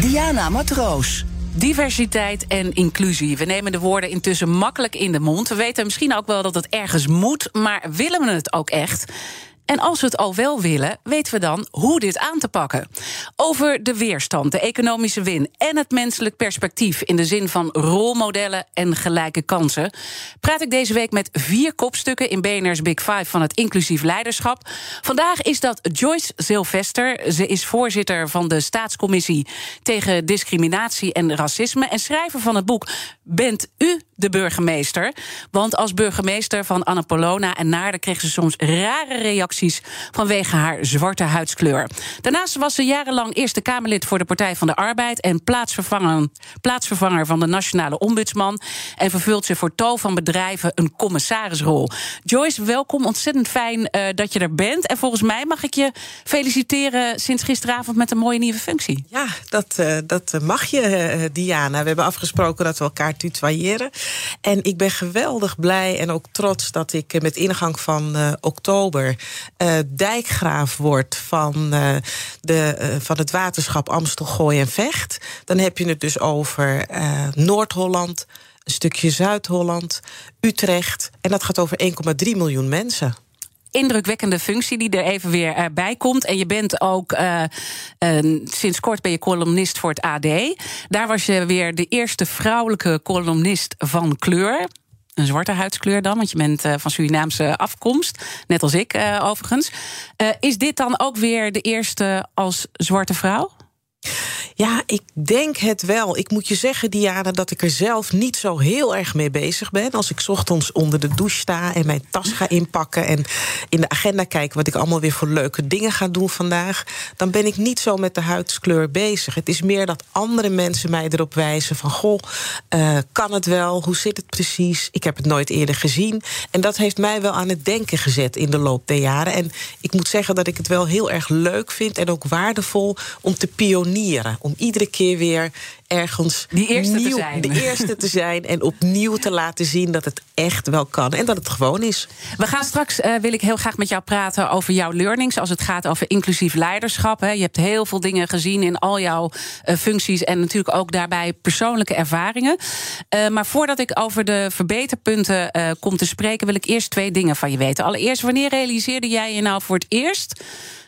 Diana Matroos. Diversiteit en inclusie. We nemen de woorden intussen makkelijk in de mond. We weten misschien ook wel dat het ergens moet, maar willen we het ook echt? En als we het al wel willen, weten we dan hoe dit aan te pakken. Over de weerstand, de economische win en het menselijk perspectief in de zin van rolmodellen en gelijke kansen, praat ik deze week met vier kopstukken in BNR's Big Five van het inclusief leiderschap. Vandaag is dat Joyce Sylvester. Ze is voorzitter van de Staatscommissie tegen discriminatie en racisme en schrijver van het boek Bent u de burgemeester? Want als burgemeester van Annapolona en Naarden kreeg ze soms rare reacties vanwege haar zwarte huidskleur. Daarnaast was ze jarenlang Eerste Kamerlid voor de Partij van de Arbeid en plaatsvervanger, plaatsvervanger van de Nationale Ombudsman. En vervult ze voor tal van bedrijven een commissarisrol. Joyce, welkom. Ontzettend fijn uh, dat je er bent. En volgens mij mag ik je feliciteren sinds gisteravond met een mooie nieuwe functie. Ja, dat, uh, dat mag je, uh, Diana. We hebben afgesproken dat we elkaar tutoyeren. En ik ben geweldig blij en ook trots dat ik met ingang van uh, oktober uh, dijkgraaf word van, de, van het waterschap Amstel, Gooi en Vecht. Dan heb je het dus over Noord-Holland, een stukje Zuid-Holland, Utrecht. En dat gaat over 1,3 miljoen mensen indrukwekkende functie die er even weer uh, bij komt. En je bent ook uh, uh, sinds kort ben je columnist voor het AD. Daar was je weer de eerste vrouwelijke columnist van kleur. Een zwarte huidskleur dan, want je bent van Surinaamse afkomst. Net als ik overigens. is dit dan ook weer de eerste als zwarte vrouw? Ja, ik denk het wel. Ik moet je zeggen, Diana, dat ik er zelf niet zo heel erg mee bezig ben. Als ik ochtends onder de douche sta en mijn tas ga inpakken en in de agenda kijk wat ik allemaal weer voor leuke dingen ga doen vandaag, dan ben ik niet zo met de huidskleur bezig. Het is meer dat andere mensen mij erop wijzen van goh, uh, kan het wel? Hoe zit het precies? Ik heb het nooit eerder gezien. En dat heeft mij wel aan het denken gezet in de loop der jaren. En ik moet zeggen dat ik het wel heel erg leuk vind en ook waardevol om te pionieren iedere keer weer ergens Die eerste nieuw, te zijn. de eerste te zijn en opnieuw te laten zien dat het echt wel kan en dat het gewoon is. We gaan straks, uh, wil ik heel graag met jou praten over jouw learnings als het gaat over inclusief leiderschap. Hè. Je hebt heel veel dingen gezien in al jouw uh, functies en natuurlijk ook daarbij persoonlijke ervaringen. Uh, maar voordat ik over de verbeterpunten kom te spreken, wil ik eerst twee dingen van je weten. Allereerst, wanneer realiseerde jij je nou voor het eerst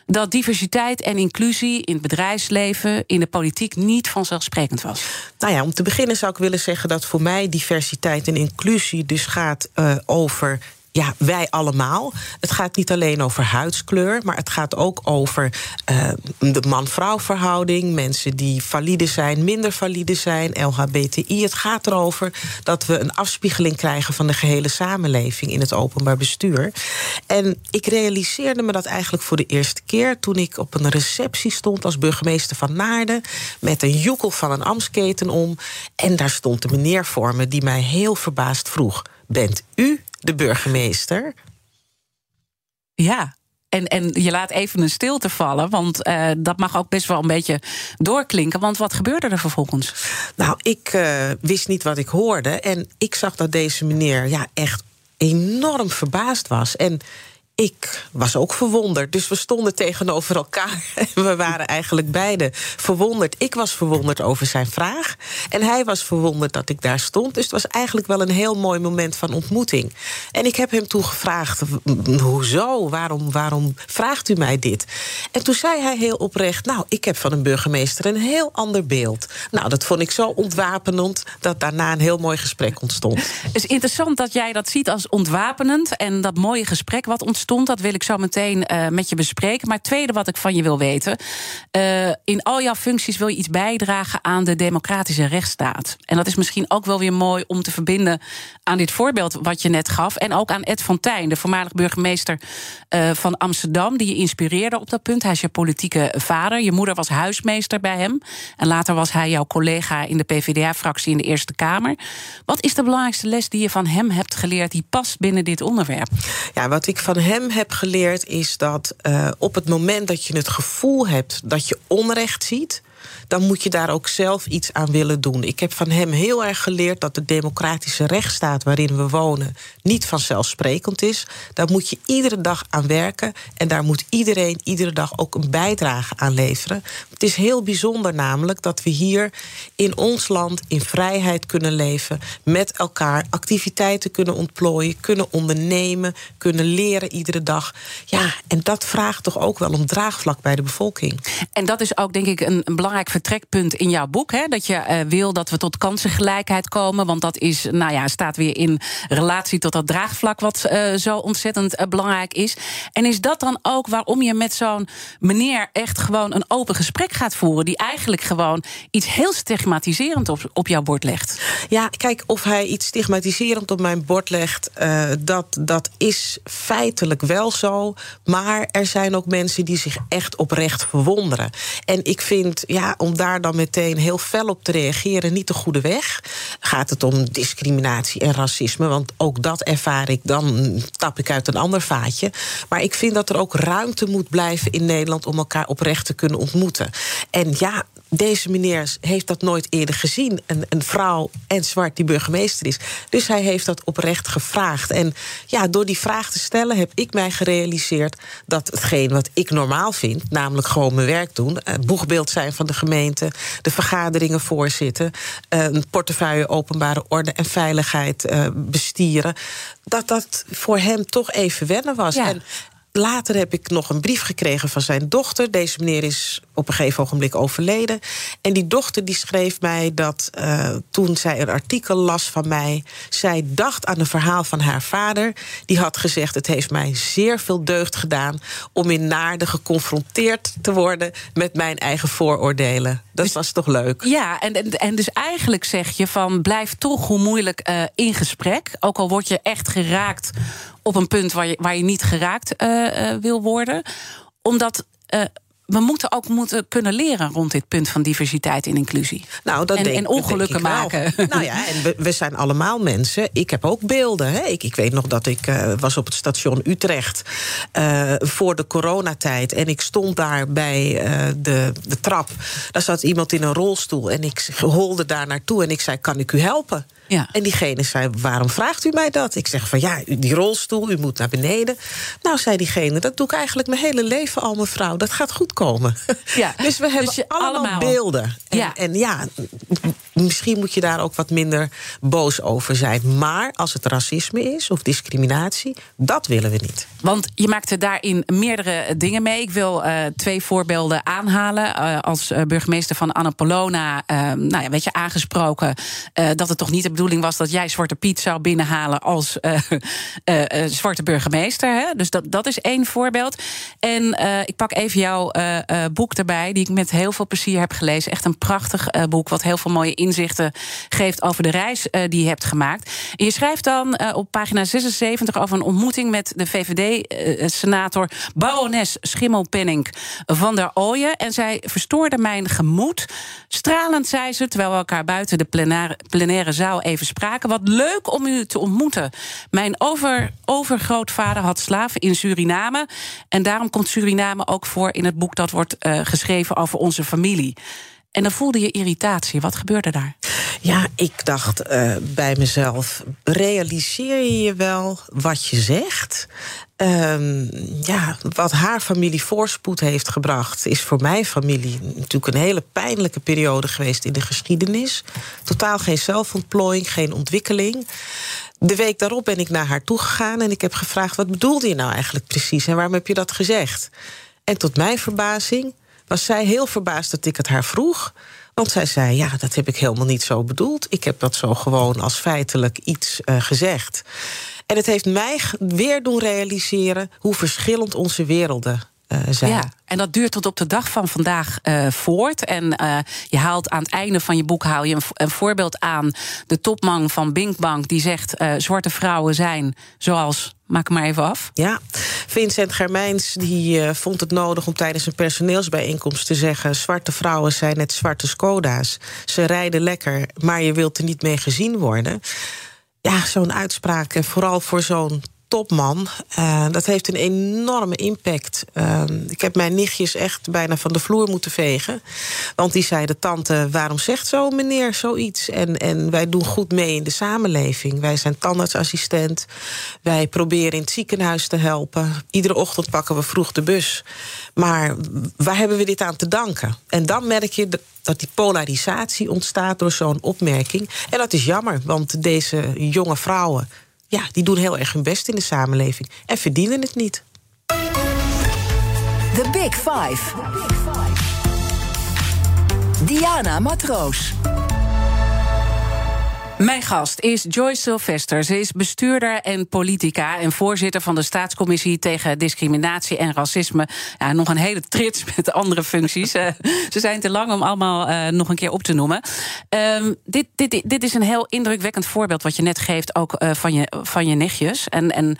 dat diversiteit en inclusie in het bedrijfsleven, in de politiek niet vanzelfsprekend was? Nou ja, om te beginnen zou ik willen zeggen dat voor mij diversiteit en inclusie dus gaat uh, over ja, wij allemaal. Het gaat niet alleen over huidskleur, maar het gaat ook over uh, de man-vrouw verhouding, mensen die valide zijn, minder valide zijn, LHBTI. Het gaat erover dat we een afspiegeling krijgen van de gehele samenleving in het openbaar bestuur. En ik realiseerde me dat eigenlijk voor de eerste keer toen ik op een receptie stond als burgemeester van Naarden met een joekel van een amsketen om. En daar stond een meneer voor me die mij heel verbaasd vroeg: Bent u de burgemeester. Ja, en, en je laat even een stilte vallen, want uh, dat mag ook best wel een beetje doorklinken. Want wat gebeurde er vervolgens? Nou, ik uh, wist niet wat ik hoorde. En ik zag dat deze meneer ja, echt enorm verbaasd was. En ik was ook verwonderd. Dus we stonden tegenover elkaar. We waren eigenlijk beide verwonderd. Ik was verwonderd over zijn vraag. En hij was verwonderd dat ik daar stond. Dus het was eigenlijk wel een heel mooi moment van ontmoeting. En ik heb hem toen gevraagd: hoezo? Waarom, waarom vraagt u mij dit? En toen zei hij heel oprecht: Nou, ik heb van een burgemeester een heel ander beeld. Nou, dat vond ik zo ontwapenend dat daarna een heel mooi gesprek ontstond. Het is interessant dat jij dat ziet als ontwapenend. En dat mooie gesprek wat ontstond stond, dat wil ik zo meteen uh, met je bespreken. Maar het tweede wat ik van je wil weten. Uh, in al jouw functies wil je iets bijdragen aan de democratische rechtsstaat. En dat is misschien ook wel weer mooi om te verbinden aan dit voorbeeld wat je net gaf. En ook aan Ed van Tijn, de voormalig burgemeester uh, van Amsterdam, die je inspireerde op dat punt. Hij is je politieke vader. Je moeder was huismeester bij hem. En later was hij jouw collega in de PvdA-fractie in de Eerste Kamer. Wat is de belangrijkste les die je van hem hebt geleerd die past binnen dit onderwerp? Ja, wat ik van hem heb geleerd is dat uh, op het moment dat je het gevoel hebt dat je onrecht ziet dan moet je daar ook zelf iets aan willen doen. Ik heb van hem heel erg geleerd dat de democratische rechtsstaat waarin we wonen niet vanzelfsprekend is. Daar moet je iedere dag aan werken en daar moet iedereen iedere dag ook een bijdrage aan leveren. Het is heel bijzonder namelijk dat we hier in ons land in vrijheid kunnen leven, met elkaar activiteiten kunnen ontplooien, kunnen ondernemen, kunnen leren iedere dag. Ja, en dat vraagt toch ook wel om draagvlak bij de bevolking. En dat is ook denk ik een, een belangrijk vertrekpunt in jouw boek. Hè? Dat je uh, wil dat we tot kansengelijkheid komen. Want dat is, nou ja, staat weer in relatie tot dat draagvlak, wat uh, zo ontzettend uh, belangrijk is. En is dat dan ook waarom je met zo'n meneer echt gewoon een open gesprek gaat voeren? Die eigenlijk gewoon iets heel stigmatiserend op, op jouw bord legt. Ja, kijk, of hij iets stigmatiserend op mijn bord legt, dat, dat is feitelijk wel zo. Maar er zijn ook mensen die zich echt oprecht verwonderen. En ik vind, ja, om daar dan meteen heel fel op te reageren niet de goede weg. Gaat het om discriminatie en racisme? Want ook dat ervaar ik, dan tap ik uit een ander vaatje. Maar ik vind dat er ook ruimte moet blijven in Nederland om elkaar oprecht te kunnen ontmoeten. En ja, deze meneer heeft dat nooit eerder gezien. Een, een, vrouw en zwart die burgemeester is. Dus hij heeft dat oprecht gevraagd. En ja, door die vraag te stellen heb ik mij gerealiseerd dat hetgeen wat ik normaal vind, namelijk gewoon mijn werk doen, uh, boegbeeld zijn van de gemeente, de vergaderingen voorzitten, uh, een portefeuille openbare orde en veiligheid uh, bestieren, dat dat voor hem toch even wennen was. Ja. En Later heb ik nog een brief gekregen van zijn dochter. Deze meneer is op een gegeven ogenblik overleden. En die dochter die schreef mij dat uh, toen zij een artikel las van mij... zij dacht aan een verhaal van haar vader. Die had gezegd, het heeft mij zeer veel deugd gedaan... om in Naarden geconfronteerd te worden met mijn eigen vooroordelen. Dat dus, was toch leuk? Ja, en, en, en, dus eigenlijk zeg je van... blijf toch hoe moeilijk uh, in gesprek. Ook al word je echt geraakt op een punt waar je, waar je niet geraakt uh, uh, wil worden. Omdat uh, we moeten ook moeten kunnen leren rond dit punt van diversiteit en inclusie. Nou, dat en, denk, en ongelukken maken. Nou ja, en we, we, zijn allemaal mensen. Ik heb ook beelden. Hè. Ik, ik weet nog dat ik uh, was op het station Utrecht uh, voor de coronatijd. En ik stond daar bij uh, de, de trap. Daar zat iemand in een rolstoel. En ik holde daar naartoe en ik zei: Kan ik u helpen? Ja. En diegene zei: Waarom vraagt u mij dat? Ik zeg van ja, die rolstoel, u moet naar beneden. Nou, zei diegene: Dat doe ik eigenlijk mijn hele leven al, mevrouw. Dat gaat goed komen. Ja. dus we hebben dus allemaal, allemaal, beelden. En ja. en ja, misschien moet je daar ook wat minder boos over zijn. Maar als het racisme is of discriminatie, dat willen we niet. Want je maakte daarin meerdere dingen mee. Ik wil uh, twee voorbeelden aanhalen. Uh, als uh, burgemeester van Annapolona, nou ja, werd je aangesproken dat het toch niet de bedoeling was dat jij Zwarte Piet zou binnenhalen als zwarte burgemeester. Hè? Dus dat, dat is één voorbeeld. En ik pak even jouw boek erbij, die ik met heel veel plezier heb gelezen. Echt een prachtig boek, wat heel veel mooie inzichten geeft over de reis uh, die je hebt gemaakt. Je schrijft dan uh, op pagina 76 over een ontmoeting met de VVD-senator uh, barones Schimmelpenning van der Ooyen. En zij verstoorde mijn gemoed. Stralend zei ze, terwijl we elkaar buiten de plenaire, plenaire zaal even spraken. Wat leuk om u te ontmoeten. Mijn over, overgrootvader had slaven in Suriname. En daarom komt Suriname ook voor in het boek dat wordt geschreven over onze familie. En dan voelde je irritatie. Wat gebeurde daar? Ja, ik dacht uh, bij mezelf: realiseer je je wel wat je zegt? Um, ja, wat haar familie voorspoed heeft gebracht, is voor mijn familie natuurlijk een hele pijnlijke periode geweest in de geschiedenis. Totaal geen zelfontplooiing, geen ontwikkeling. De week daarop ben ik naar haar toegegaan en ik heb gevraagd: wat bedoelde je nou eigenlijk precies en waarom heb je dat gezegd? En tot mijn verbazing was zij heel verbaasd dat ik het haar vroeg. Want zij zei: Ja, dat heb ik helemaal niet zo bedoeld. Ik heb dat zo gewoon als feitelijk iets uh, gezegd. En het heeft mij weer doen realiseren hoe verschillend onze werelden uh, zijn. Ja, en dat duurt tot op de dag van vandaag uh, voort. En uh, je haalt aan het einde van je boek haal je een, een voorbeeld aan. De topman van Binkbank die zegt: zwarte vrouwen zijn zoals Maak hem maar even af. Ja, Vincent Germijns die, uh, vond het nodig om tijdens een personeelsbijeenkomst te zeggen... zwarte vrouwen zijn net zwarte Skoda's. Ze rijden lekker, maar je wilt er niet mee gezien worden. Ja, zo'n uitspraak, en vooral voor zo'n topman. Uh, dat heeft een enorme impact. Uh, ik heb mijn nichtjes echt bijna van de vloer moeten vegen. Want die zeiden, tante, waarom zegt zo meneer zoiets? En, en wij doen goed mee in de samenleving. Wij zijn tandartsassistent. Wij proberen in het ziekenhuis te helpen. Iedere ochtend pakken we vroeg de bus. Maar waar hebben we dit aan te danken? En dan merk je dat die polarisatie ontstaat door zo'n opmerking. En dat is jammer, want deze jonge vrouwen ja, die doen heel erg hun best in de samenleving en verdienen het niet. The Big Five. Diana Matroos. Mijn gast is Joyce Sylvester. Ze is bestuurder en politica en voorzitter van de Staatscommissie tegen Discriminatie en Racisme. Ja, nog een hele trits met andere functies. uh, ze zijn te lang om allemaal uh, nog een keer op te noemen. Um, dit, dit, dit is een heel indrukwekkend voorbeeld wat je net geeft, ook uh, van, je, van je nichtjes. En, en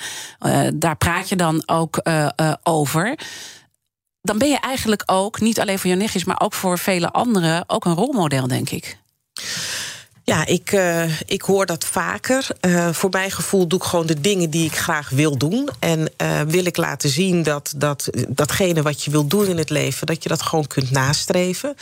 daar praat je dan ook over dan ben je eigenlijk ook, niet alleen voor je nichtjes, maar ook voor vele anderen, ook een rolmodel, denk ik. Ja, ik, uh, ik hoor dat vaker. Uh, voor mijn gevoel doe ik gewoon de dingen die ik graag wil doen. En uh, wil ik laten zien dat, dat datgene wat je wil doen in het leven... dat je dat gewoon kunt nastreven.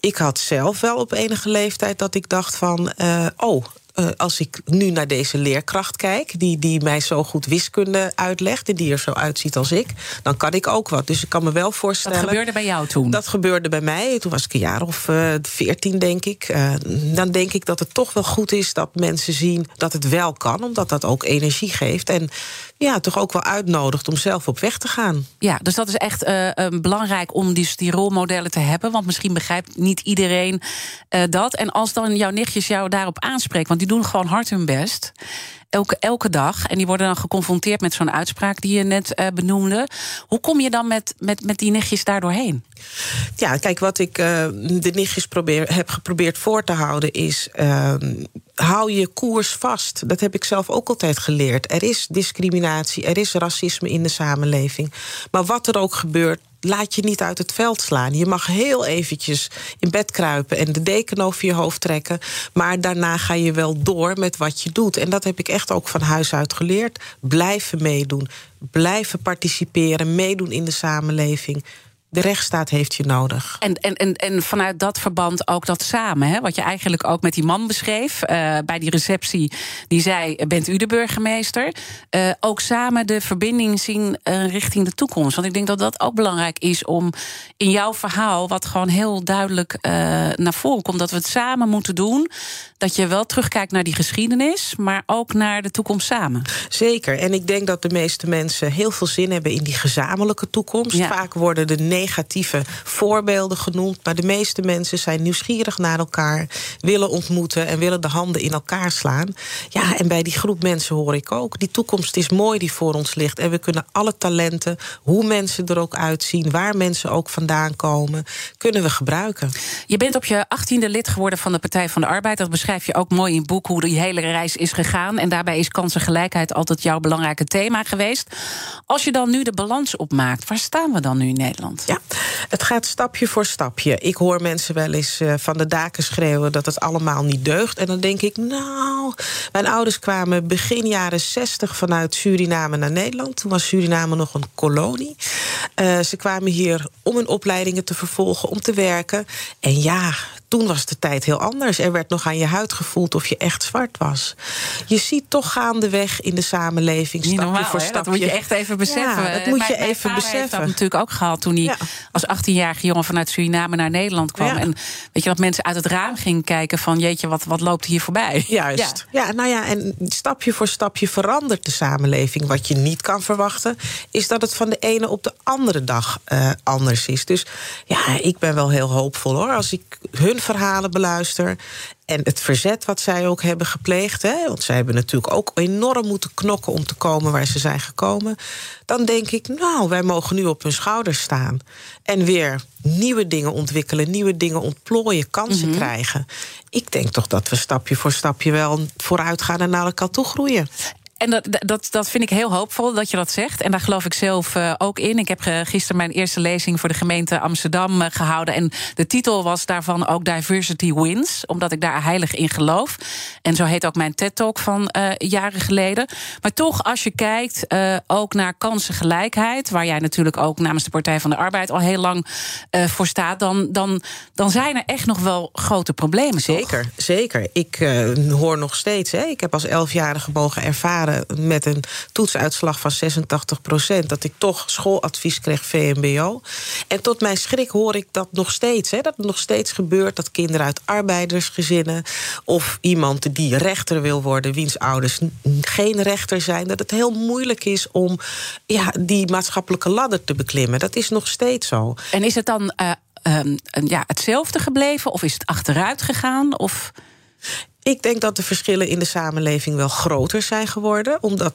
Ik had zelf wel op enige leeftijd dat ik dacht van... oh, uh, als ik nu naar deze leerkracht kijk, die, die mij zo goed wiskunde uitlegt, en die er zo uitziet als ik, dan kan ik ook wat. Dus ik kan me wel voorstellen. Dat gebeurde bij jou toen? Dat gebeurde bij mij. Toen was ik een jaar of uh, veertien, denk ik. Uh, dan denk ik dat het toch wel goed is dat mensen zien dat het wel kan, omdat dat ook energie geeft. En ja, toch ook wel uitnodigt om zelf op weg te gaan. Ja, dus dat is echt uh, belangrijk om die, die rolmodellen te hebben. Want misschien begrijpt niet iedereen uh, dat. En als dan jouw nichtjes jou daarop aanspreken, want die doen gewoon hard hun best elke, elke dag. En die worden dan geconfronteerd met zo'n uitspraak die je net uh, benoemde. Hoe kom je dan met, met, met die nichtjes daar doorheen? Ja, kijk, wat ik uh, de nichtjes probeer, heb geprobeerd voor te houden is. Uh, hou je koers vast. Dat heb ik zelf ook altijd geleerd. Er is discriminatie, er is racisme in de samenleving. Maar wat er ook gebeurt, laat je niet uit het veld slaan. Je mag heel eventjes in bed kruipen en de deken over je hoofd trekken. Maar daarna ga je wel door met wat je doet. En dat heb ik echt ook van huis uit geleerd. Blijven meedoen, blijven participeren, meedoen in de samenleving de rechtsstaat heeft je nodig. En, en, en, en vanuit dat verband ook dat samen, hè, wat je eigenlijk ook met die man beschreef uh, bij die receptie, die zei: Bent u de burgemeester? Uh, ook samen de verbinding zien uh, richting de toekomst. Want ik denk dat dat ook belangrijk is om in jouw verhaal, wat gewoon heel duidelijk naar voren komt, dat we het samen moeten doen. Dat je wel terugkijkt naar die geschiedenis, maar ook naar de toekomst samen. Zeker. En ik denk dat de meeste mensen heel veel zin hebben in die gezamenlijke toekomst. Ja. Vaak worden de negatieve voorbeelden genoemd. Maar de meeste mensen zijn nieuwsgierig naar elkaar, willen ontmoeten en willen de handen in elkaar slaan. Ja, en bij die groep mensen hoor ik ook. Die toekomst is mooi die voor ons ligt. En we kunnen alle talenten, hoe mensen er ook uitzien, waar mensen ook vandaan komen, kunnen we gebruiken. Je bent op je achttiende lid geworden van de Partij van de Arbeid. Dat beschrijf je ook mooi in het boek hoe die hele reis is gegaan. En daarbij is kansengelijkheid altijd jouw belangrijke thema geweest. Als je dan nu de balans opmaakt, waar staan we dan nu in Nederland? Ja, het gaat stapje voor stapje. Ik hoor mensen wel eens uh, van de daken schreeuwen dat het allemaal niet deugt. En dan denk ik, nou, mijn ouders kwamen begin jaren 60 vanuit Suriname naar Nederland. Toen was Suriname nog een kolonie. Uh, ze kwamen hier om hun opleidingen te vervolgen, om te werken. En ja, toen was de tijd heel anders. Er werd nog aan je huid gevoeld of je echt zwart was. Je ziet toch gaandeweg in de samenleving stapje normaal, voor stapje. Dat moet je echt even beseffen. Ja, dat moet je mijn, even beseffen. heeft dat natuurlijk ook gehad toen hij ja. als 18-jarige jongen vanuit Suriname naar Nederland kwam. Ja. En weet je dat mensen uit het raam gingen kijken van jeetje, wat, wat loopt hier voorbij? Juist. Ja. nou ja, en stapje voor stapje verandert de samenleving. Wat je niet kan verwachten, is dat het van de ene op de andere dag uh, anders is. Dus ja, ik ben wel heel hoopvol hoor. Als ik hun verhalen beluister. En het verzet wat zij ook hebben gepleegd. Hè, want zij hebben natuurlijk ook enorm moeten knokken om te komen waar ze zijn gekomen. Dan denk ik, nou, wij mogen nu op hun schouders staan. En weer nieuwe dingen ontwikkelen, nieuwe dingen ontplooien, kansen Mhm. krijgen. Ik denk toch dat we stapje voor stapje wel vooruit gaan en naar elkaar toe groeien. En dat, dat, dat vind ik heel hoopvol dat je dat zegt. En daar geloof ik zelf eh, ook in. Ik heb gisteren mijn eerste lezing voor de gemeente Amsterdam eh, gehouden. En de titel was daarvan ook Diversity Wins. Omdat ik daar heilig in geloof. En zo heet ook mijn TED-talk van eh, jaren geleden. Maar toch, als je kijkt ook naar kansengelijkheid... waar jij natuurlijk ook namens de Partij van de Arbeid... al heel lang voor staat... Dan, dan, dan zijn er echt nog wel grote problemen? Zeker, zeker. Ik hoor nog steeds, hè, ik heb als elfjarige mogen ervaren met een toetsuitslag van 86% dat ik toch schooladvies kreeg VMBO. En tot mijn schrik hoor ik dat nog steeds. Hè, dat het nog steeds gebeurt dat kinderen uit arbeidersgezinnen of iemand die rechter wil worden, wiens ouders geen rechter zijn, dat het heel moeilijk is om ja, die maatschappelijke ladder te beklimmen. Dat is nog steeds zo. En is het dan eh, ehm, ja, hetzelfde gebleven of is het achteruit gegaan? Of... Ik denk dat de verschillen in de samenleving wel groter zijn geworden. Omdat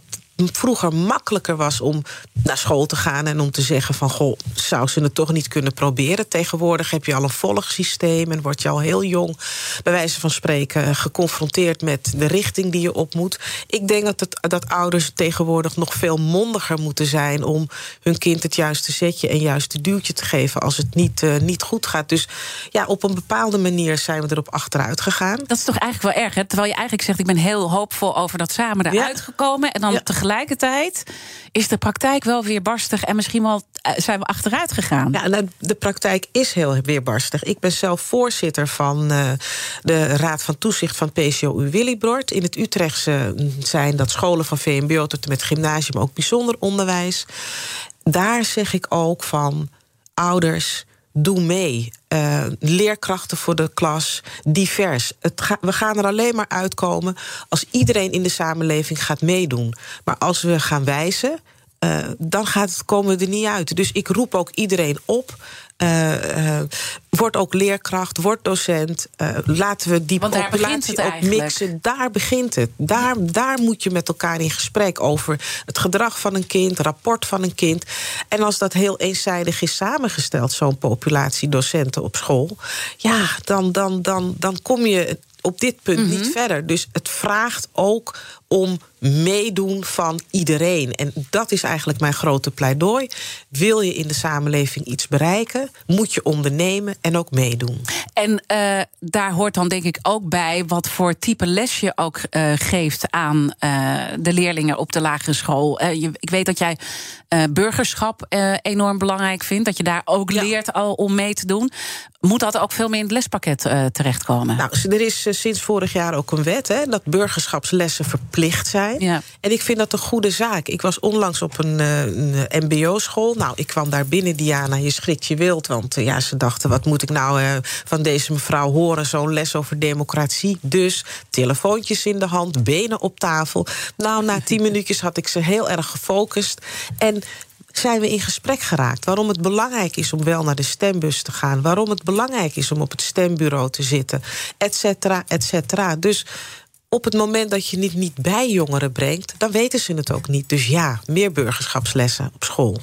vroeger makkelijker was om naar school te gaan en om te zeggen van goh, zou ze het toch niet kunnen proberen? Tegenwoordig heb je al een volgsysteem en word je al heel jong, bij wijze van spreken, geconfronteerd met de richting die je op moet. Ik denk dat, het, dat ouders tegenwoordig nog veel mondiger moeten zijn om hun kind het juiste zetje en juiste duwtje te geven als het niet, eh, niet goed gaat. Dus ja, op een bepaalde manier zijn we erop achteruit gegaan. Dat is toch eigenlijk wel erg, hè? Terwijl je eigenlijk zegt... ik ben heel hoopvol over dat samen eruit gekomen... en dan Ja. Tegelijkertijd is de praktijk wel weer barstig... en misschien wel eh, zijn we achteruit gegaan. Ja, nou, de praktijk is heel weerbarstig. Ik ben zelf voorzitter van eh, de Raad van Toezicht van PCOU Willibrord. In het Utrechtse mm, zijn dat scholen van VMBO tot en met gymnasium ook bijzonder onderwijs. Daar zeg ik ook van ouders. Doe mee. Eh, leerkrachten voor de klas, divers. Het we gaan er alleen maar uitkomen als iedereen in de samenleving gaat meedoen. Maar als we gaan wijzen, eh, dan gaat het, komen we er niet uit. Dus ik roep ook iedereen op. eh, eh, word ook leerkracht, word docent. eh, laten we die Want daar begint populatie het ook mixen. Daar begint het. Daar, daar moet je met elkaar in gesprek over het gedrag van een kind, rapport van een kind. En als dat heel eenzijdig is samengesteld, zo'n populatie docenten op school, ja, dan, dan, dan, dan kom je op dit punt Mhm. niet verder. Dus het vraagt ook om meedoen van iedereen. En dat is eigenlijk mijn grote pleidooi. Wil je in de samenleving iets bereiken, moet je ondernemen en ook meedoen. En eh, daar hoort dan denk ik ook bij wat voor type les je ook eh, geeft aan eh, de leerlingen op de lagere school. Je, ik weet dat jij burgerschap enorm belangrijk vindt, dat je daar ook Ja. leert al om mee te doen. Moet dat ook veel meer in het lespakket terechtkomen? Nou, er is sinds vorig jaar ook een wet hè, dat burgerschapslessen verplicht zijn. Ja. En ik vind dat een goede zaak. Ik was onlangs op een, eh, een MBO-school. Nou, ik kwam daar binnen, Diana, je schrikt je wild. Want eh, ja, ze dachten, wat moet ik nou eh, van deze mevrouw horen? Zo'n les over democratie. Dus telefoontjes in de hand, benen op tafel. Nou, na tien minuutjes had ik ze heel erg gefocust. En zijn we in gesprek geraakt. Waarom het belangrijk is om wel naar de stembus te gaan. Waarom het belangrijk is om op het stembureau te zitten. Et cetera, et cetera. Dus op het moment dat je het niet bij jongeren brengt... dan weten ze het ook niet. Dus ja, meer burgerschapslessen op school.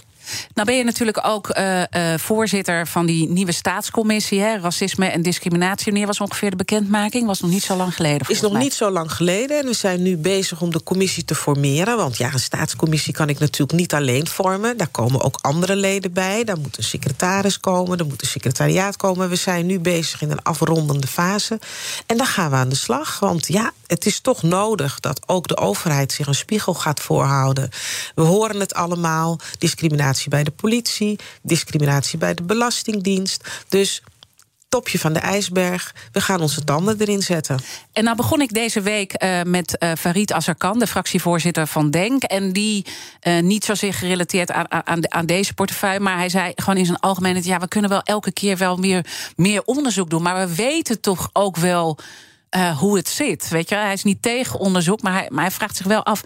Nou ben je natuurlijk ook eh, eh, voorzitter van die nieuwe staatscommissie, hè, racisme en discriminatie. Wanneer was ongeveer de bekendmaking? Was nog niet zo lang geleden. Is nog mij. niet zo lang geleden en we zijn nu bezig om de commissie te formeren. Want ja, een staatscommissie kan ik natuurlijk niet alleen vormen. Daar komen ook andere leden bij. Daar moet een secretaris komen, er moet een secretariaat komen. We zijn nu bezig in een afrondende fase. En dan gaan we aan de slag. Want ja, het is toch nodig dat ook de overheid zich een spiegel gaat voorhouden. We horen het allemaal: discriminatie bij de politie, discriminatie bij de Belastingdienst. Dus topje van de ijsberg. We gaan onze tanden erin zetten. En nou begon ik deze week eh, met eh, Farid Azarkan, de fractievoorzitter van Denk. En die eh, niet zozeer gerelateerd aan, aan, aan deze portefeuille, maar hij zei gewoon in zijn algemeenheid: ja, we kunnen wel elke keer wel meer, meer onderzoek doen, maar we weten toch ook wel hoe het zit. Weet je, hij is niet tegen onderzoek, maar hij, maar hij vraagt zich wel af.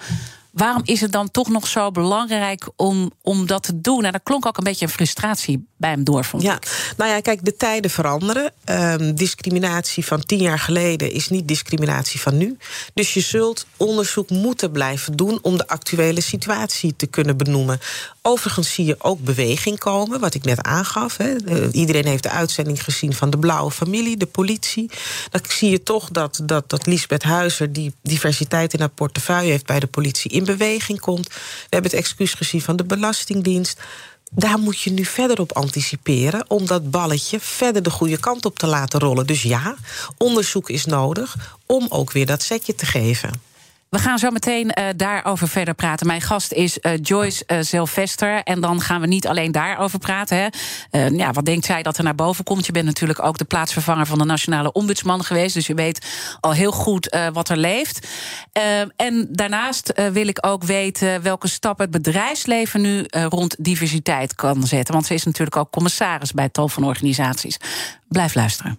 Waarom is het dan toch nog zo belangrijk om, om dat te doen? Nou, dat klonk ook een beetje een frustratie bij hem door, vond ja, ik. Nou ja, kijk, de tijden veranderen. Ehm, discriminatie van tien jaar geleden is niet discriminatie van nu. Dus je zult onderzoek moeten blijven doen om de actuele situatie te kunnen benoemen. Overigens zie je ook beweging komen, wat ik net aangaf. Hè. iedereen heeft de uitzending gezien van de Blauwe Familie, de politie. Dan zie je toch dat, dat, dat Lisbeth Huizer, die diversiteit in haar portefeuille heeft bij de politie, in beweging komt. We hebben het excuus gezien van de Belastingdienst daar moet je nu verder op anticiperen om dat balletje verder de goede kant op te laten rollen. Dus ja, onderzoek is nodig om ook weer dat setje te geven. We gaan zo meteen uh, daarover verder praten. Mijn gast is uh, Joyce uh, Sylvester. En dan gaan we niet alleen daarover praten. Hè. ja, wat denkt zij dat er naar boven komt? Je bent natuurlijk ook de plaatsvervanger van de Nationale Ombudsman geweest. Dus je weet al heel goed wat er leeft. en daarnaast wil ik ook weten welke stappen het bedrijfsleven nu rond diversiteit kan zetten. Want ze is natuurlijk ook commissaris bij tal van organisaties. Blijf luisteren.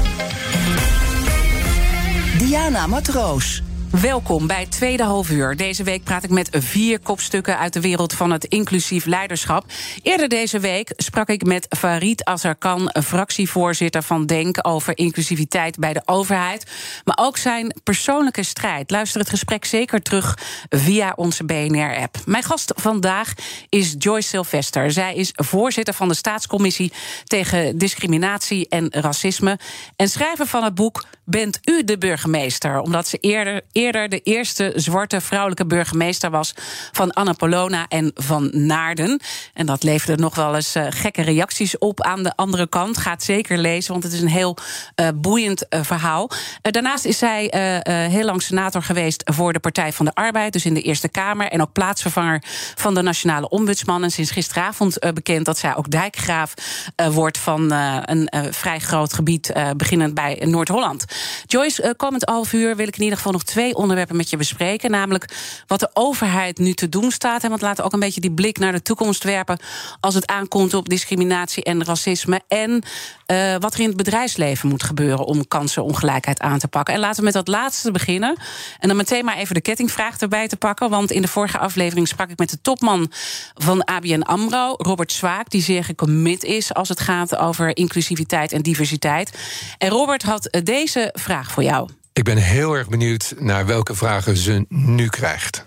Diana Matroos. Welkom bij tweede halfuur. Deze week praat ik met vier kopstukken uit de wereld van het inclusief leiderschap. Eerder deze week sprak ik met Farid Azarkan, fractievoorzitter van Denk, over inclusiviteit bij de overheid. Maar ook zijn persoonlijke strijd. Luister het gesprek zeker terug via onze BNR-app. Mijn gast vandaag is Joyce Sylvester. Zij is voorzitter van de Staatscommissie tegen discriminatie en racisme. En schrijver van het boek Bent u de burgemeester? Omdat ze eerder eerder de eerste zwarte vrouwelijke burgemeester was van Annapolona en van Naarden. En dat leverde nog wel eens uh, gekke reacties op aan de andere kant. Gaat zeker lezen, want het is een heel uh, boeiend uh, verhaal. daarnaast is zij heel lang senator geweest voor de Partij van de Arbeid, dus in de Eerste Kamer. En ook plaatsvervanger van de Nationale Ombudsman. En sinds gisteravond bekend dat zij ook dijkgraaf wordt van een vrij groot gebied, beginnend bij Noord-Holland. Joyce, komend half uur wil ik in ieder geval nog twee onderwerpen met je bespreken. Namelijk wat de overheid nu te doen staat. En want laten we ook een beetje die blik naar de toekomst werpen. als het aankomt op discriminatie en racisme. En uh, wat er in het bedrijfsleven moet gebeuren om kansenongelijkheid aan te pakken. En laten we met dat laatste beginnen. En dan meteen maar even de kettingvraag erbij te pakken. Want in de vorige aflevering sprak ik met de topman van ABN Amro, Robert Zwaak, die zeer gecommit is als het gaat over inclusiviteit en diversiteit. En Robert had deze vraag voor jou. Ik ben heel erg benieuwd naar welke vragen ze nu krijgt.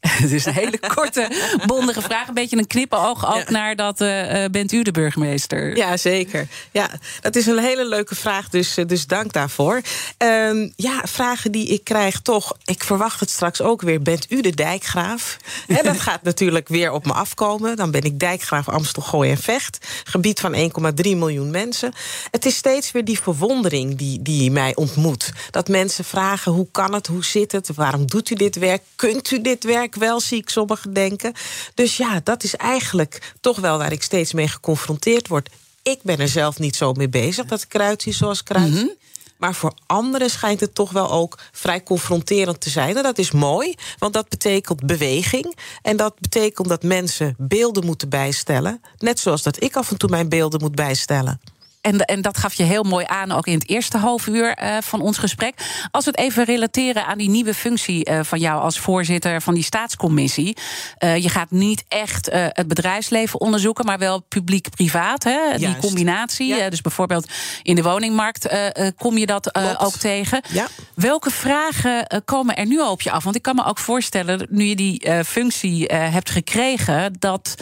Het is een hele korte, bondige vraag. Een beetje een knippenoog ook naar dat. Uh, bent u de burgemeester? Ja, zeker. Ja, dat is een hele leuke vraag, dus, eh, dus dank daarvoor. Uh, ja, vragen die ik krijg toch. Ik verwacht het straks ook weer. Bent u de dijkgraaf? En dat gaat natuurlijk weer op me afkomen. Dan ben ik dijkgraaf Amstel, Gooi en Vecht. Gebied van 1,3 miljoen mensen. Het is steeds weer die verwondering die, die mij ontmoet. Dat mensen vragen: hoe kan het? Hoe zit het? Waarom doet u dit werk? Kunt u dit werk? Wel, zie ik sommigen denken. Dus ja, dat is eigenlijk toch wel waar ik steeds mee geconfronteerd word. Ik ben er zelf niet zo mee bezig, dat zie zoals ik eruit mhm. Maar voor anderen schijnt het toch wel ook vrij confronterend te zijn. En dat is mooi, want dat betekent beweging. En dat betekent dat mensen beelden moeten bijstellen. Net zoals dat ik af en toe mijn beelden moet bijstellen. En, en dat gaf je heel mooi aan, ook in het eerste half uur uh, van ons gesprek. Als we het even relateren aan die nieuwe functie uh, van jou als voorzitter van die staatscommissie. Uh, je gaat niet echt het bedrijfsleven onderzoeken, maar wel publiek-privaat. Die combinatie. Ja. dus bijvoorbeeld in de woningmarkt kom je dat ook tegen. Ja. Welke vragen komen er nu al op je af? Want ik kan me ook voorstellen, nu je die functie hebt gekregen, dat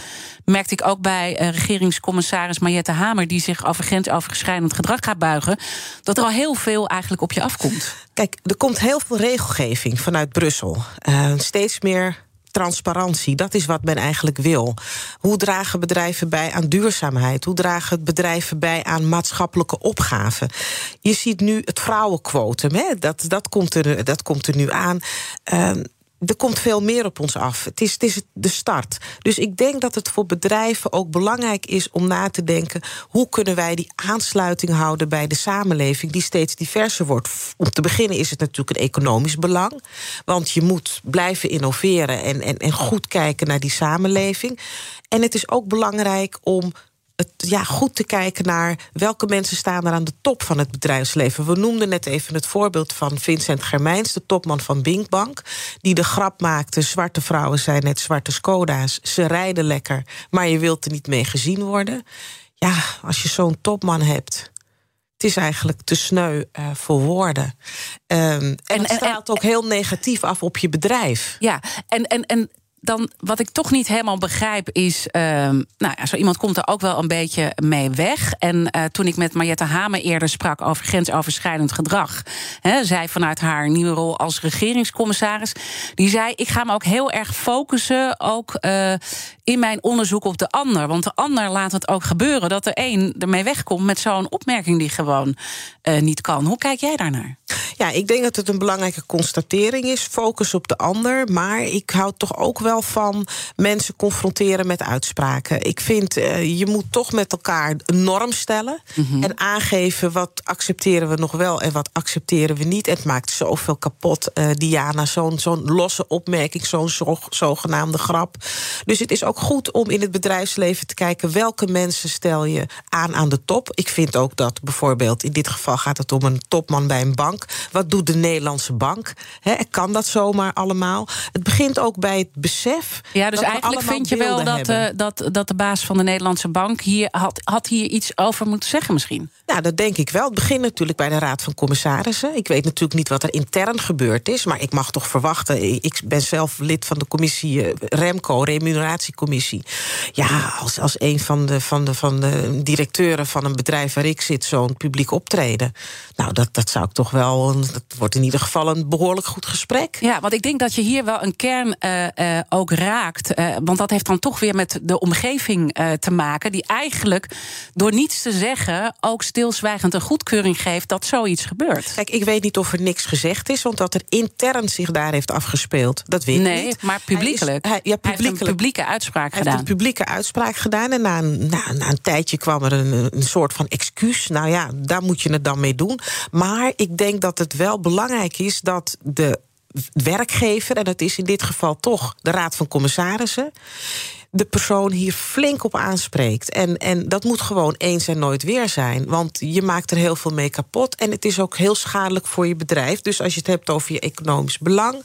merkte ik ook bij regeringscommissaris Mariette Hamer, die zich over grensoverschrijdend gedrag gaat buigen, dat er al heel veel eigenlijk op je afkomt. Kijk, er komt heel veel regelgeving vanuit Brussel. Uh, steeds meer transparantie. Dat is wat men eigenlijk wil. Hoe dragen bedrijven bij aan duurzaamheid? Hoe dragen bedrijven bij aan maatschappelijke opgaven? Je ziet nu het vrouwenquotum, hè? Dat, dat, komt er, dat komt er nu aan. Uh, er komt veel meer op ons af. Het is, het is de start. Dus ik denk dat het voor bedrijven ook belangrijk is om na te denken: hoe kunnen wij die aansluiting houden bij de samenleving die steeds diverser wordt? Om te beginnen is het natuurlijk een economisch belang, want je moet blijven innoveren en, en, en goed kijken naar die samenleving. En het is ook belangrijk om het, ja, goed te kijken naar welke mensen staan er aan de top van het bedrijfsleven. We noemden net even het voorbeeld van Vincent Germijns, de topman van Binkbank, die de grap maakte: zwarte vrouwen zijn net zwarte Skoda's. Ze rijden lekker, maar je wilt er niet mee gezien worden. Ja, als je zo'n topman hebt. Het is eigenlijk te sneu uh, voor woorden. Um, en, en het straalt ook heel negatief af op je bedrijf. Ja, en, en, en dan wat ik toch niet helemaal begrijp is. Uh, nou ja, zo iemand komt er ook wel een beetje mee weg. En uh, toen ik met Mariette Hamer eerder sprak over grensoverschrijdend gedrag. Hè, zij vanuit haar nieuwe rol als regeringscommissaris. Die zei: Ik ga me ook heel erg focussen. Ook uh, in mijn onderzoek op de ander. Want de ander laat het ook gebeuren dat er één ermee wegkomt met zo'n opmerking die gewoon niet kan. Hoe kijk jij daarnaar? Ja, ik denk dat het een belangrijke constatering is. Focus op de ander. Maar ik hou toch ook wel van mensen confronteren met uitspraken. Ik vind, uh, je moet toch met elkaar een norm stellen. Mm-hmm. En aangeven wat accepteren we nog wel en wat accepteren we niet. Het maakt zoveel kapot, uh, Diana. Zo'n zo'n losse opmerking, zo'n zo, zogenaamde grap. Dus het is ook goed om in het bedrijfsleven te kijken welke mensen stel je aan aan de top. Ik vind ook dat bijvoorbeeld, in dit geval gaat het om een topman bij een bank. Wat doet de Nederlandse bank? He, kan dat zomaar allemaal? Het begint ook bij het besef. Ja, dus eigenlijk vind je wel dat, uh, dat, dat de baas van de Nederlandse bank hier had, had hier iets over moeten zeggen, misschien. Nou, dat denk ik wel. Het begint natuurlijk bij de Raad van Commissarissen. Ik weet natuurlijk niet wat er intern gebeurd is, maar ik mag toch verwachten. Ik ben zelf lid van de commissie uh, REMCO, Remuneratiecommissie. Ja, als, als een van de, van, de, van de directeuren van een bedrijf waar ik zit, zo'n publiek optreden. Nou, dat, dat zou ik toch wel. Dat wordt in ieder geval een behoorlijk goed gesprek. Ja, want ik denk dat je hier wel een kern uh, uh, ook raakt. Uh, want dat heeft dan toch weer met de omgeving te maken. Die eigenlijk door niets te zeggen ook stilzwijgend een goedkeuring geeft dat zoiets gebeurt. Kijk, ik weet niet of er niks gezegd is, want dat er intern zich daar heeft afgespeeld, dat weet nee, ik niet. maar publiekelijk. Hij, is, hij, ja, publiekelijk. Hij heeft een publieke uitspraak hij gedaan. Heeft een publieke uitspraak gedaan en na een, na, na een tijdje kwam er een, een soort van excuus. Nou ja, daar moet je het dan mee doen. Maar ik denk dat het wel belangrijk is dat de werkgever, en dat is in dit geval toch de Raad van Commissarissen, de persoon hier flink op aanspreekt. En, en dat moet gewoon eens en nooit weer zijn. Want je maakt er heel veel mee kapot. En het is ook heel schadelijk voor je bedrijf. Dus als je het hebt over je economisch belang.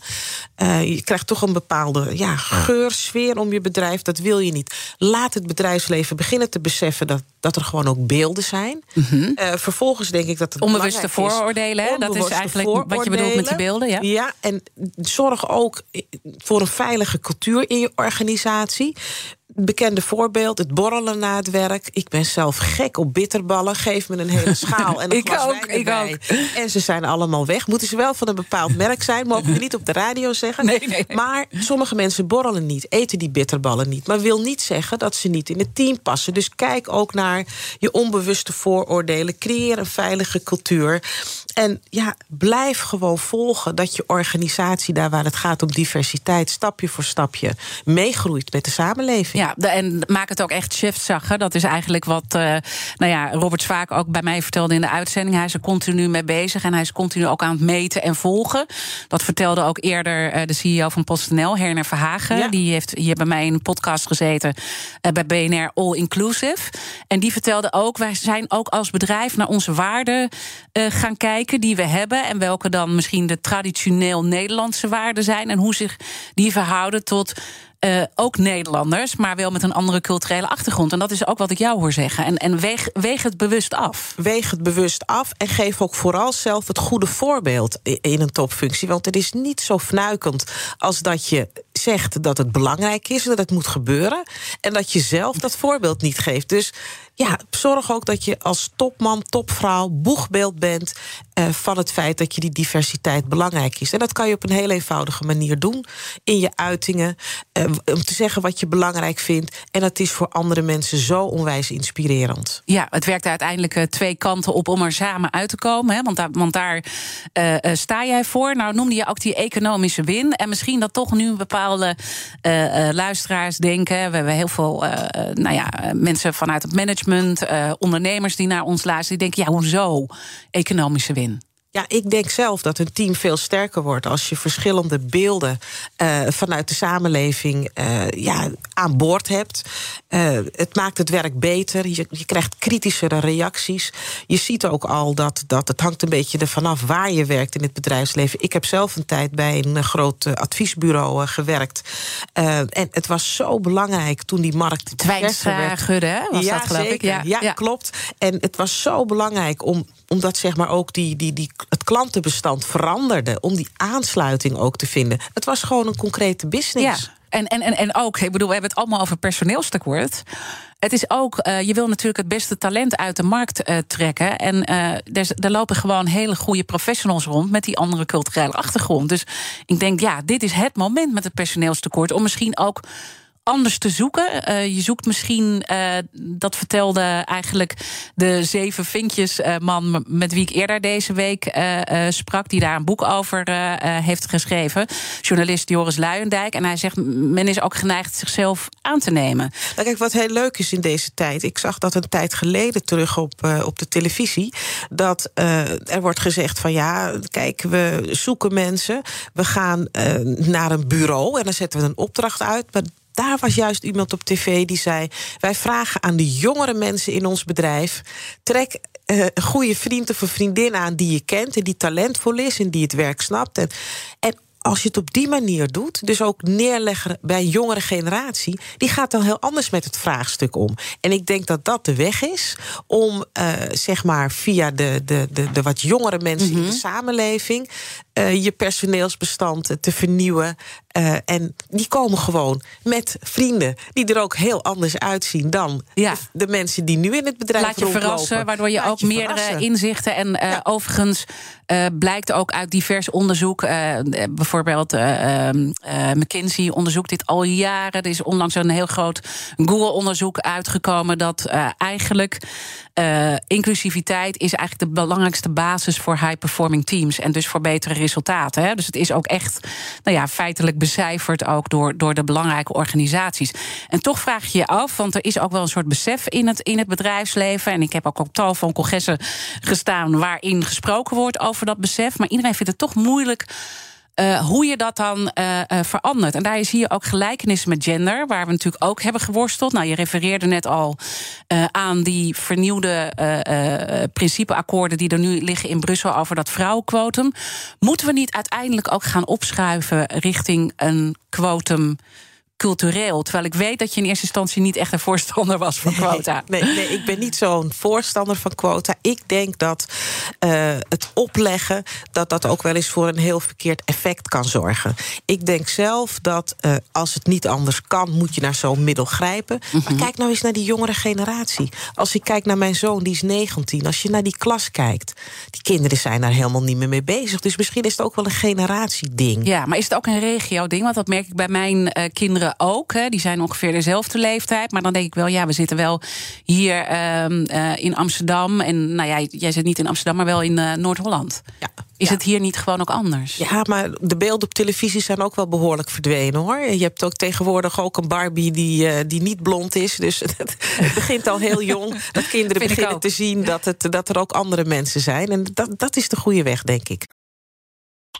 Uh, je krijgt toch een bepaalde ja, geur, sfeer om je bedrijf. Dat wil je niet. Laat het bedrijfsleven beginnen te beseffen dat, dat er gewoon ook beelden zijn. Mm-hmm. Uh, vervolgens denk ik dat het. Onbewuste vooroordelen, dat is eigenlijk wat je bedoelt met die beelden. Ja, ja en zorg ook voor een veilige cultuur in je organisatie bekende voorbeeld, het borrelen na het werk. Ik ben zelf gek op bitterballen. Geef me een hele schaal en een ik glas ook, wijn erbij. ik ook. En ze zijn allemaal weg. Moeten ze wel van een bepaald merk zijn. Mogen we niet op de radio zeggen. Nee, nee, nee. Maar sommige mensen borrelen niet, eten die bitterballen niet. Maar wil niet zeggen dat ze niet in het team passen. Dus kijk ook naar je onbewuste vooroordelen. Creëer een veilige cultuur. En ja, blijf gewoon volgen dat je organisatie, daar waar het gaat om diversiteit, stapje voor stapje meegroeit met de samenleving. Ja, en maak het ook echt chefzaggen. Dat is eigenlijk wat uh, nou ja, Robert Zwaak ook bij mij vertelde in de uitzending. Hij is er continu mee bezig en hij is continu ook aan het meten en volgen. Dat vertelde ook eerder uh, de CEO van PostNL, Herner Verhagen. Ja. Die heeft hier bij mij in een podcast gezeten uh, bij BNR All Inclusive. En die vertelde ook, wij zijn ook als bedrijf naar onze waarden gaan kijken die we hebben. En welke dan misschien de traditioneel Nederlandse waarden zijn. En hoe zich die verhouden tot. Uh, ook Nederlanders, maar wel met een andere culturele achtergrond. En dat is ook wat ik jou hoor zeggen. En, en weeg, weeg het bewust af. Weeg het bewust af en geef ook vooral zelf het goede voorbeeld in een topfunctie. Want het is niet zo fnuikend als dat je zegt dat het belangrijk is, dat het moet gebeuren. En dat je zelf dat voorbeeld niet geeft. Dus ja, zorg ook dat je als topman, topvrouw, boegbeeld bent uh, van het feit dat je die diversiteit belangrijk is. En dat kan je op een heel eenvoudige manier doen in je uitingen. Uh, om te zeggen wat je belangrijk vindt. En het is voor andere mensen zo onwijs inspirerend. Ja, het werkt uiteindelijk twee kanten op om er samen uit te komen. Hè? Want daar, want daar sta jij voor. Nou noemde je ook die economische win. En misschien dat toch nu bepaalde luisteraars denken. We hebben heel veel nou ja, mensen vanuit het management, ondernemers die naar ons luisteren. Die denken, ja, hoezo economische win? Ja, ik denk zelf dat een team veel sterker wordt als je verschillende beelden uh, vanuit de samenleving uh, ja, aan boord hebt. Uh, het maakt het werk beter. Je, je, krijgt kritischere reacties. Je ziet ook al dat, dat het hangt een beetje ervan af waar je werkt in het bedrijfsleven. Ik heb zelf een tijd bij een groot adviesbureau gewerkt. en het was zo belangrijk toen die markt. Twijnstra Gudde, was ja, dat geloof zeker. ik? Ja, ja, ja, klopt. En het was zo belangrijk om omdat zeg maar ook die, die, die, het klantenbestand veranderde. Om die aansluiting ook te vinden. Het was gewoon een concrete business. Ja. En, en, en, en ook, ik bedoel, we hebben het allemaal over personeelstekort. Het is ook, uh, je wil natuurlijk het beste talent uit de markt uh, trekken. En uh, er, lopen gewoon hele goede professionals rond met die andere culturele achtergrond. Dus ik denk, ja, dit is het moment met het personeelstekort om misschien ook anders te zoeken. Uh, je zoekt misschien, uh, dat vertelde eigenlijk de zeven vinkjes uh, man met wie ik eerder deze week sprak, die daar een boek over heeft geschreven. Journalist Joris Luijendijk. En hij zegt, men is ook geneigd zichzelf aan te nemen. Kijk, wat heel leuk is in deze tijd. Ik zag dat een tijd geleden terug op, op de televisie. Dat er wordt gezegd van ja, kijk, we zoeken mensen. We gaan naar een bureau en dan zetten we een opdracht uit. Maar daar was juist iemand op tv die zei: Wij vragen aan de jongere mensen in ons bedrijf. Trek uh, een goede vriend of een vriendin aan die je kent en die talentvol is en die het werk snapt. En, en als je het op die manier doet, dus ook neerleggen bij een jongere generatie, die gaat dan heel anders met het vraagstuk om. En ik denk dat dat de weg is om, uh, zeg maar, via de, de, de, de wat jongere mensen mm -hmm. in de samenleving uh, je personeelsbestand te vernieuwen. Uh, en die komen gewoon met vrienden die er ook heel anders uitzien dan ja. de, de, mensen die nu in het bedrijf Laat je rondlopen. verrassen, waardoor je Laat ook je meerdere verrassen. inzichten. En uh, Ja. overigens uh, blijkt ook uit divers onderzoek, bijvoorbeeld uh, McKinsey onderzoekt dit al jaren. Er is onlangs een heel groot Google-onderzoek uitgekomen dat eigenlijk inclusiviteit is eigenlijk de belangrijkste basis voor high-performing teams en dus voor betere resultaten. Hè. Dus het is ook echt, nou ja, feitelijk becijferd ook door, door de belangrijke organisaties. En toch vraag je je af, want er is ook wel een soort besef in het, in het bedrijfsleven. En ik heb ook op tal van congressen gestaan waarin gesproken wordt over dat besef. Maar iedereen vindt het toch moeilijk. Uh, hoe je dat dan uh, uh, verandert. En daar zie je ook gelijkenissen met gender, waar we natuurlijk ook hebben geworsteld. Nou, je refereerde net al aan die vernieuwde principeakkoorden die er nu liggen in Brussel over dat vrouwenquotum. Moeten we niet uiteindelijk ook gaan opschuiven richting een quotum? Cultureel. Terwijl ik weet dat je in eerste instantie niet echt een voorstander was van quota. Nee, nee, nee ik ben niet zo'n voorstander van quota. Ik denk dat uh, het opleggen, dat dat ook wel eens voor een heel verkeerd effect kan zorgen. Ik denk zelf dat uh, als het niet anders kan, moet je naar zo'n middel grijpen. Mm -hmm. Maar kijk nou eens naar die jongere generatie. Als ik kijk naar mijn zoon, die is 19. Als je naar die klas kijkt, die kinderen zijn daar helemaal niet meer mee bezig. Dus misschien is het ook wel een generatieding. Ja, maar is het ook een regio-ding? Want dat merk ik bij mijn uh, kinderen ook. Hè. Die zijn ongeveer dezelfde leeftijd. Maar dan denk ik wel, ja, we zitten wel hier uh, uh, in Amsterdam. En nou ja, jij zit niet in Amsterdam, maar wel in uh, Noord-Holland. Ja. Is ja. het hier niet gewoon ook anders? Ja, maar de beelden op televisie zijn ook wel behoorlijk verdwenen hoor. Je hebt ook tegenwoordig ook een Barbie die, uh, die niet blond is. Dus het, het begint al heel jong dat kinderen beginnen te zien dat, het, dat er ook andere mensen zijn. En dat, dat is de goede weg, denk ik.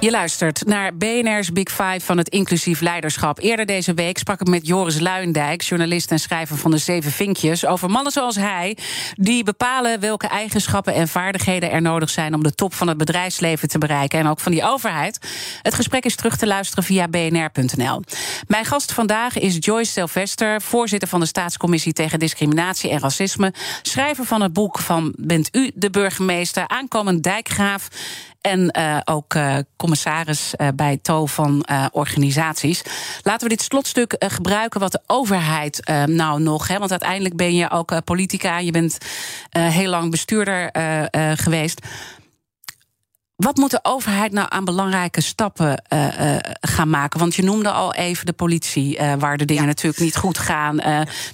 Je luistert naar BNR's Big Five van het inclusief leiderschap. Eerder deze week sprak ik met Joris Luindijk, journalist en schrijver van de Zeven Vinkjes, over mannen zoals hij, die bepalen welke eigenschappen en vaardigheden er nodig zijn om de top van het bedrijfsleven te bereiken en ook van die overheid. Het gesprek is terug te luisteren via bnr.nl. Mijn gast vandaag is Joyce Sylvester, voorzitter van de Staatscommissie tegen Discriminatie en Racisme, schrijver van het boek van Bent u de burgemeester, aankomend dijkgraaf en uh, ook uh, commissaris uh, bij TO van organisaties. Laten we dit slotstuk gebruiken wat de overheid nou nog. Hè, want uiteindelijk ben je ook politica. Je bent heel lang bestuurder geweest. Wat moet de overheid nou aan belangrijke stappen uh, uh, gaan maken? Want je noemde al even de politie, uh, waar de dingen ja. natuurlijk niet goed gaan.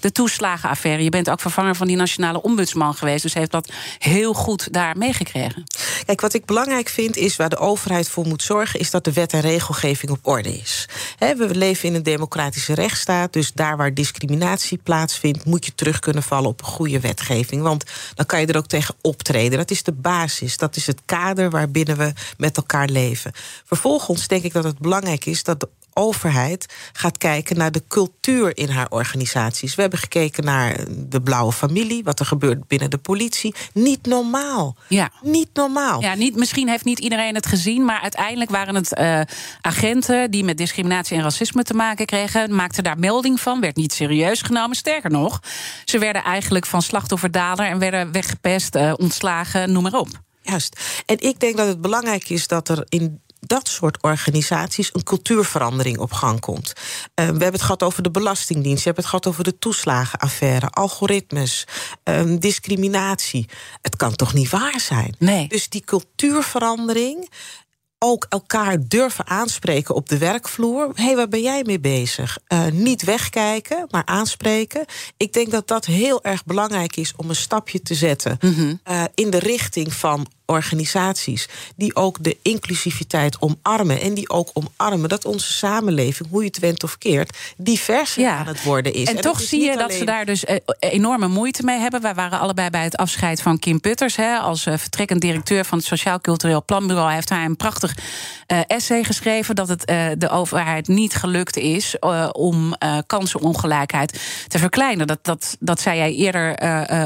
de toeslagenaffaire. Je bent ook vervanger van die nationale ombudsman geweest. Dus heeft dat heel goed daar meegekregen. Kijk, wat ik belangrijk vind is waar de overheid voor moet zorgen, is dat de wet en regelgeving op orde is. We leven in een democratische rechtsstaat. Dus daar waar discriminatie plaatsvindt, moet je terug kunnen vallen op een goede wetgeving. Want dan kan je er ook tegen optreden. Dat is de basis. Dat is het kader waarbinnen we met elkaar leven. Vervolgens denk ik dat het belangrijk is dat overheid gaat kijken naar de cultuur in haar organisaties. We hebben gekeken naar de blauwe familie, wat er gebeurt binnen de politie. Niet normaal. Ja. Niet normaal. Ja, niet, misschien heeft niet iedereen het gezien, maar uiteindelijk waren het uh, agenten die met discriminatie en racisme te maken kregen, maakten daar melding van, werd niet serieus genomen. Sterker nog, ze werden eigenlijk van slachtoffer dader en werden weggepest, uh, ontslagen, noem maar op. Juist. En ik denk dat het belangrijk is dat er in dat soort organisaties een cultuurverandering op gang komt. Uh, we hebben het gehad over de Belastingdienst, je hebt het gehad over de toeslagenaffaire, algoritmes, um, discriminatie. Het kan toch niet waar zijn? Nee. Dus die cultuurverandering ook elkaar durven aanspreken op de werkvloer. Hé, hey, waar ben jij mee bezig? Uh, niet wegkijken, maar aanspreken. Ik denk dat dat heel erg belangrijk is om een stapje te zetten mm -hmm. uh, in de richting van organisaties die ook de inclusiviteit omarmen en die ook omarmen dat onze samenleving, hoe je het went of keert, diverser ja. aan het worden is. En, en toch zie je alleen... dat ze daar dus enorme moeite mee hebben. Wij waren allebei bij het afscheid van Kim Putters. Hè, als uh, vertrekkend directeur van het Sociaal Cultureel Planbureau heeft hij een prachtig uh, essay geschreven dat het uh, de overheid niet gelukt is om kansenongelijkheid te verkleinen. Dat, dat, dat zei jij eerder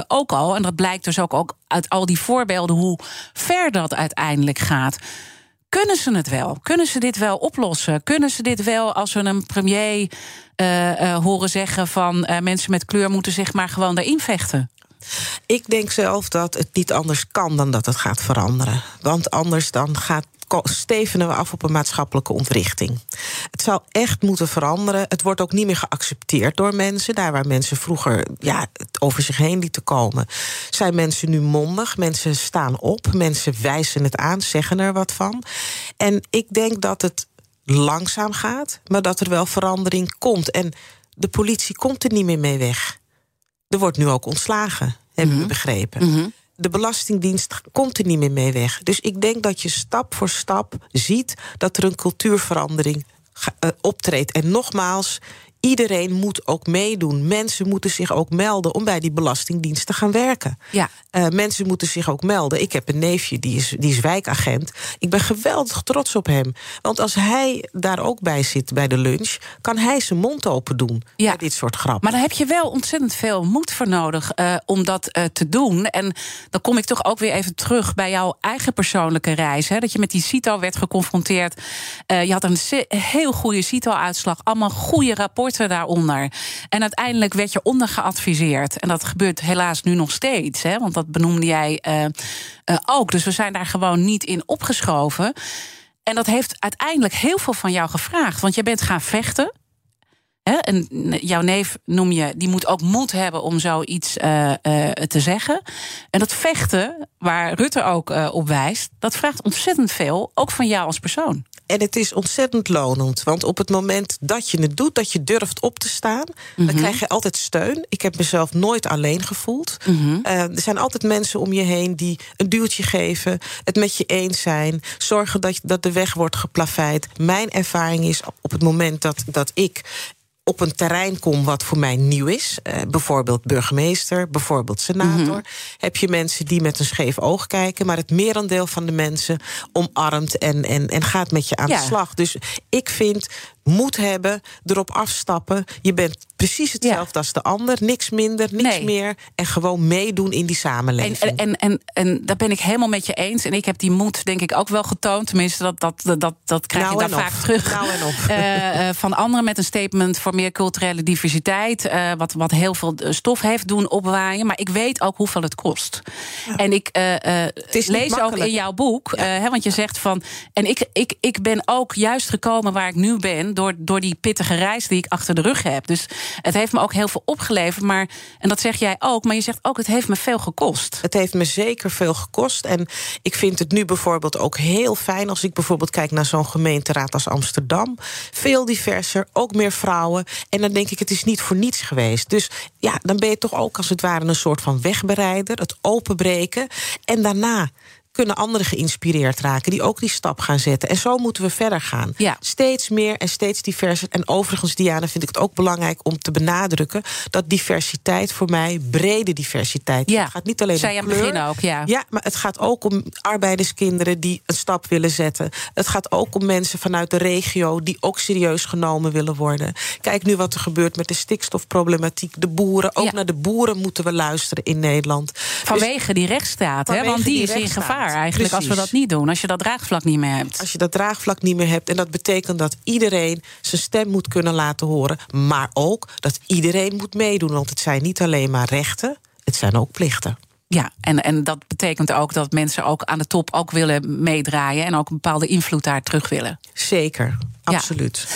ook al. En dat blijkt dus ook, ook uit al die voorbeelden hoe ver dat uiteindelijk gaat. Kunnen ze het wel? Kunnen ze dit wel oplossen? Kunnen ze dit wel als we een premier uh, uh, horen zeggen van uh, mensen met kleur moeten zich maar gewoon daarin vechten? Ik denk zelf dat het niet anders kan dan dat het gaat veranderen. Want anders dan gaat stevenen we af op een maatschappelijke ontwrichting. Het zal echt moeten veranderen. Het wordt ook niet meer geaccepteerd door mensen. Daar waar mensen vroeger ja, het over zich heen lieten komen, zijn mensen nu mondig. Mensen staan op, mensen wijzen het aan, zeggen er wat van. En ik denk dat het langzaam gaat, maar dat er wel verandering komt. En de politie komt er niet meer mee weg. Er wordt nu ook ontslagen, hebben we mhm. begrepen. Mm -hmm de Belastingdienst komt er niet meer mee weg. Dus ik denk dat je stap voor stap ziet dat er een cultuurverandering uh, optreedt. En nogmaals, iedereen moet ook meedoen. Mensen moeten zich ook melden om bij die Belastingdienst te gaan werken. Ja. Uh, mensen moeten zich ook melden. Ik heb een neefje, die is, die is wijkagent. Ik ben geweldig trots op hem. Want als hij daar ook bij zit bij de lunch... kan hij zijn mond open doen ja. bij dit soort grappen. Maar daar heb je wel ontzettend veel moed voor nodig uh, om dat uh, te doen. En dan kom ik toch ook weer even terug bij jouw eigen persoonlijke reis. Hè, dat je met die CITO werd geconfronteerd. je had een heel goede CITO-uitslag. Allemaal goede rapporten daaronder. En uiteindelijk werd je ondergeadviseerd. En dat gebeurt helaas nu nog steeds. Hè, want dat benoemde jij uh, uh, ook. Dus we zijn daar gewoon niet in opgeschoven. En dat heeft uiteindelijk heel veel van jou gevraagd. Want je bent gaan vechten. Hè? En jouw neef noem je, die moet ook moed hebben om zoiets uh, te zeggen. En dat vechten, waar Rutte ook op wijst, dat vraagt ontzettend veel, ook van jou als persoon. En het is ontzettend lonend. Want op het moment dat je het doet, dat je durft op te staan, mm -hmm. dan krijg je altijd steun. Ik heb mezelf nooit alleen gevoeld. Mm -hmm. uh, er zijn altijd mensen om je heen die een duwtje geven, het met je eens zijn, zorgen dat, dat de weg wordt geplaveid. Mijn ervaring is op het moment dat, dat ik op een terrein kom wat voor mij nieuw is, eh, bijvoorbeeld burgemeester, bijvoorbeeld senator, Mhm. heb je mensen die met een scheef oog kijken, maar het merendeel van de mensen omarmt en, en, en gaat met je aan Ja. de slag. Dus ik vind moed hebben, erop afstappen. Je bent precies hetzelfde als de ander, niks minder, niks Nee. meer. En gewoon meedoen in die En, samenleving. en, en, en, en daar ben ik helemaal met je eens. En ik heb die moed, denk ik, ook wel getoond. Tenminste, dat, dat, dat, dat, krijg Nou je dan vaak terug. Nou en eh, eh, van anderen met een statement voor meer culturele diversiteit. eh, wat, wat heel veel stof heeft doen opwaaien. Maar ik weet ook hoeveel het kost. En ik lees ook in jouw boek, hè, want je zegt van. En ik, ik, ik ben ook juist gekomen waar ik nu ben. Door, door die pittige reis die ik achter de rug heb. Dus het heeft me ook heel veel opgeleverd. Maar, en dat zeg jij ook. Maar je zegt ook, het heeft me veel gekost. Het heeft me zeker veel gekost. En ik vind het nu bijvoorbeeld ook heel fijn als ik bijvoorbeeld kijk naar zo'n gemeenteraad als Amsterdam. Veel diverser, ook meer vrouwen. En dan denk ik, het is niet voor niets geweest. Dus ja, dan ben je toch ook als het ware een soort van wegbereider, het openbreken. En daarna kunnen anderen geïnspireerd raken die ook die stap gaan zetten. En zo moeten we verder gaan. Ja. Steeds meer en steeds diverser. En overigens, Diana, vind ik het ook belangrijk om te benadrukken dat diversiteit voor mij brede diversiteit. Ja. Het gaat niet alleen Zei om kleur. begin ook, ja. Ja, maar het gaat ook om arbeiderskinderen die een stap willen zetten. Het gaat ook om mensen vanuit de regio die ook serieus genomen willen worden. Kijk nu wat er gebeurt met de stikstofproblematiek. De boeren, ook Ja. naar de boeren moeten we luisteren in Nederland. Dus Vanwege die rechtsstaat, hè? Want die, die is in rechtsstaat. Eigenlijk als we dat niet doen. Als je dat draagvlak niet meer hebt. als je dat draagvlak niet meer hebt. En dat betekent dat iedereen zijn stem moet kunnen laten horen. Maar ook dat iedereen moet meedoen. Want het zijn niet alleen maar rechten, het zijn ook plichten. Ja, en, en dat betekent ook dat mensen ook aan de top ook willen meedraaien... en ook een bepaalde invloed daar terug willen. Zeker, absoluut.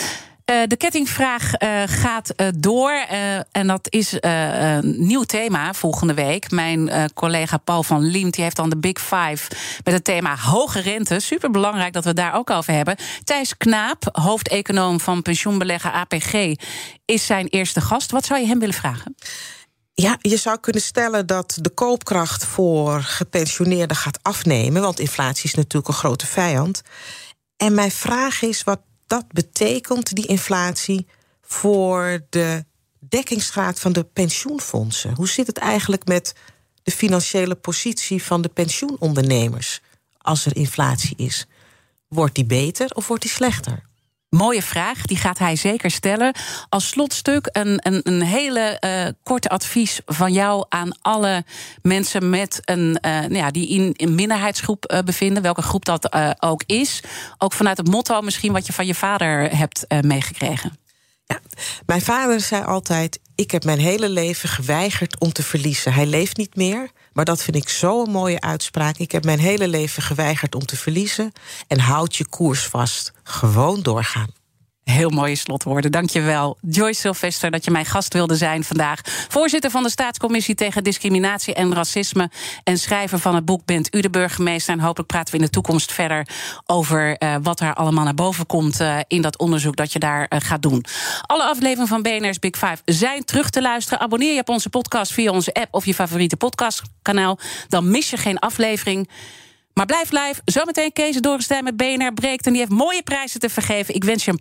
Eh, de kettingvraag eh, gaat eh, door. en dat is een nieuw thema volgende week. Mijn collega Paul van Liemt die heeft dan de Big Five met het thema hoge rente. Super belangrijk dat we het daar ook over hebben. Thijs Knaap, hoofdeconoom van pensioenbelegger APG, is zijn eerste gast. Wat zou je hem willen vragen? Ja, je zou kunnen stellen dat de koopkracht voor gepensioneerden gaat afnemen. Want inflatie is natuurlijk een grote vijand. En mijn vraag is wat dat betekent, die inflatie, voor de dekkingsgraad van de pensioenfondsen. Hoe zit het eigenlijk met de financiële positie van de pensioenondernemers als er inflatie is? Wordt die beter of wordt die slechter? Mooie vraag, die gaat hij zeker stellen. Als slotstuk een, een, een hele eh, korte advies van jou aan alle mensen met een, eh, nou ja, die in een minderheidsgroep eh, bevinden, welke groep dat ook is. Ook vanuit het motto misschien wat je van je vader hebt meegekregen. Ja, mijn vader zei altijd: Ik heb mijn hele leven geweigerd om te verliezen. Hij leeft niet meer, maar dat vind ik zo'n mooie uitspraak. Ik heb mijn hele leven geweigerd om te verliezen. En houd je koers vast. Gewoon doorgaan. Heel mooie slotwoorden, dankjewel. Joyce Sylvester, dat je mijn gast wilde zijn vandaag. Voorzitter van de Staatscommissie tegen Discriminatie en Racisme... en schrijver van het boek Bent u de burgemeester. En hopelijk praten we in de toekomst verder over uh, wat er allemaal naar boven komt... Uh, in dat onderzoek dat je daar uh, gaat doen. Alle afleveringen van BNR's Big Five zijn terug te luisteren. Abonneer je op onze podcast via onze app of je favoriete podcastkanaal. Dan mis je geen aflevering... Maar blijf live. Zometeen Kees Dorenstein met BNR breekt. En die heeft mooie prijzen te vergeven. Ik wens je een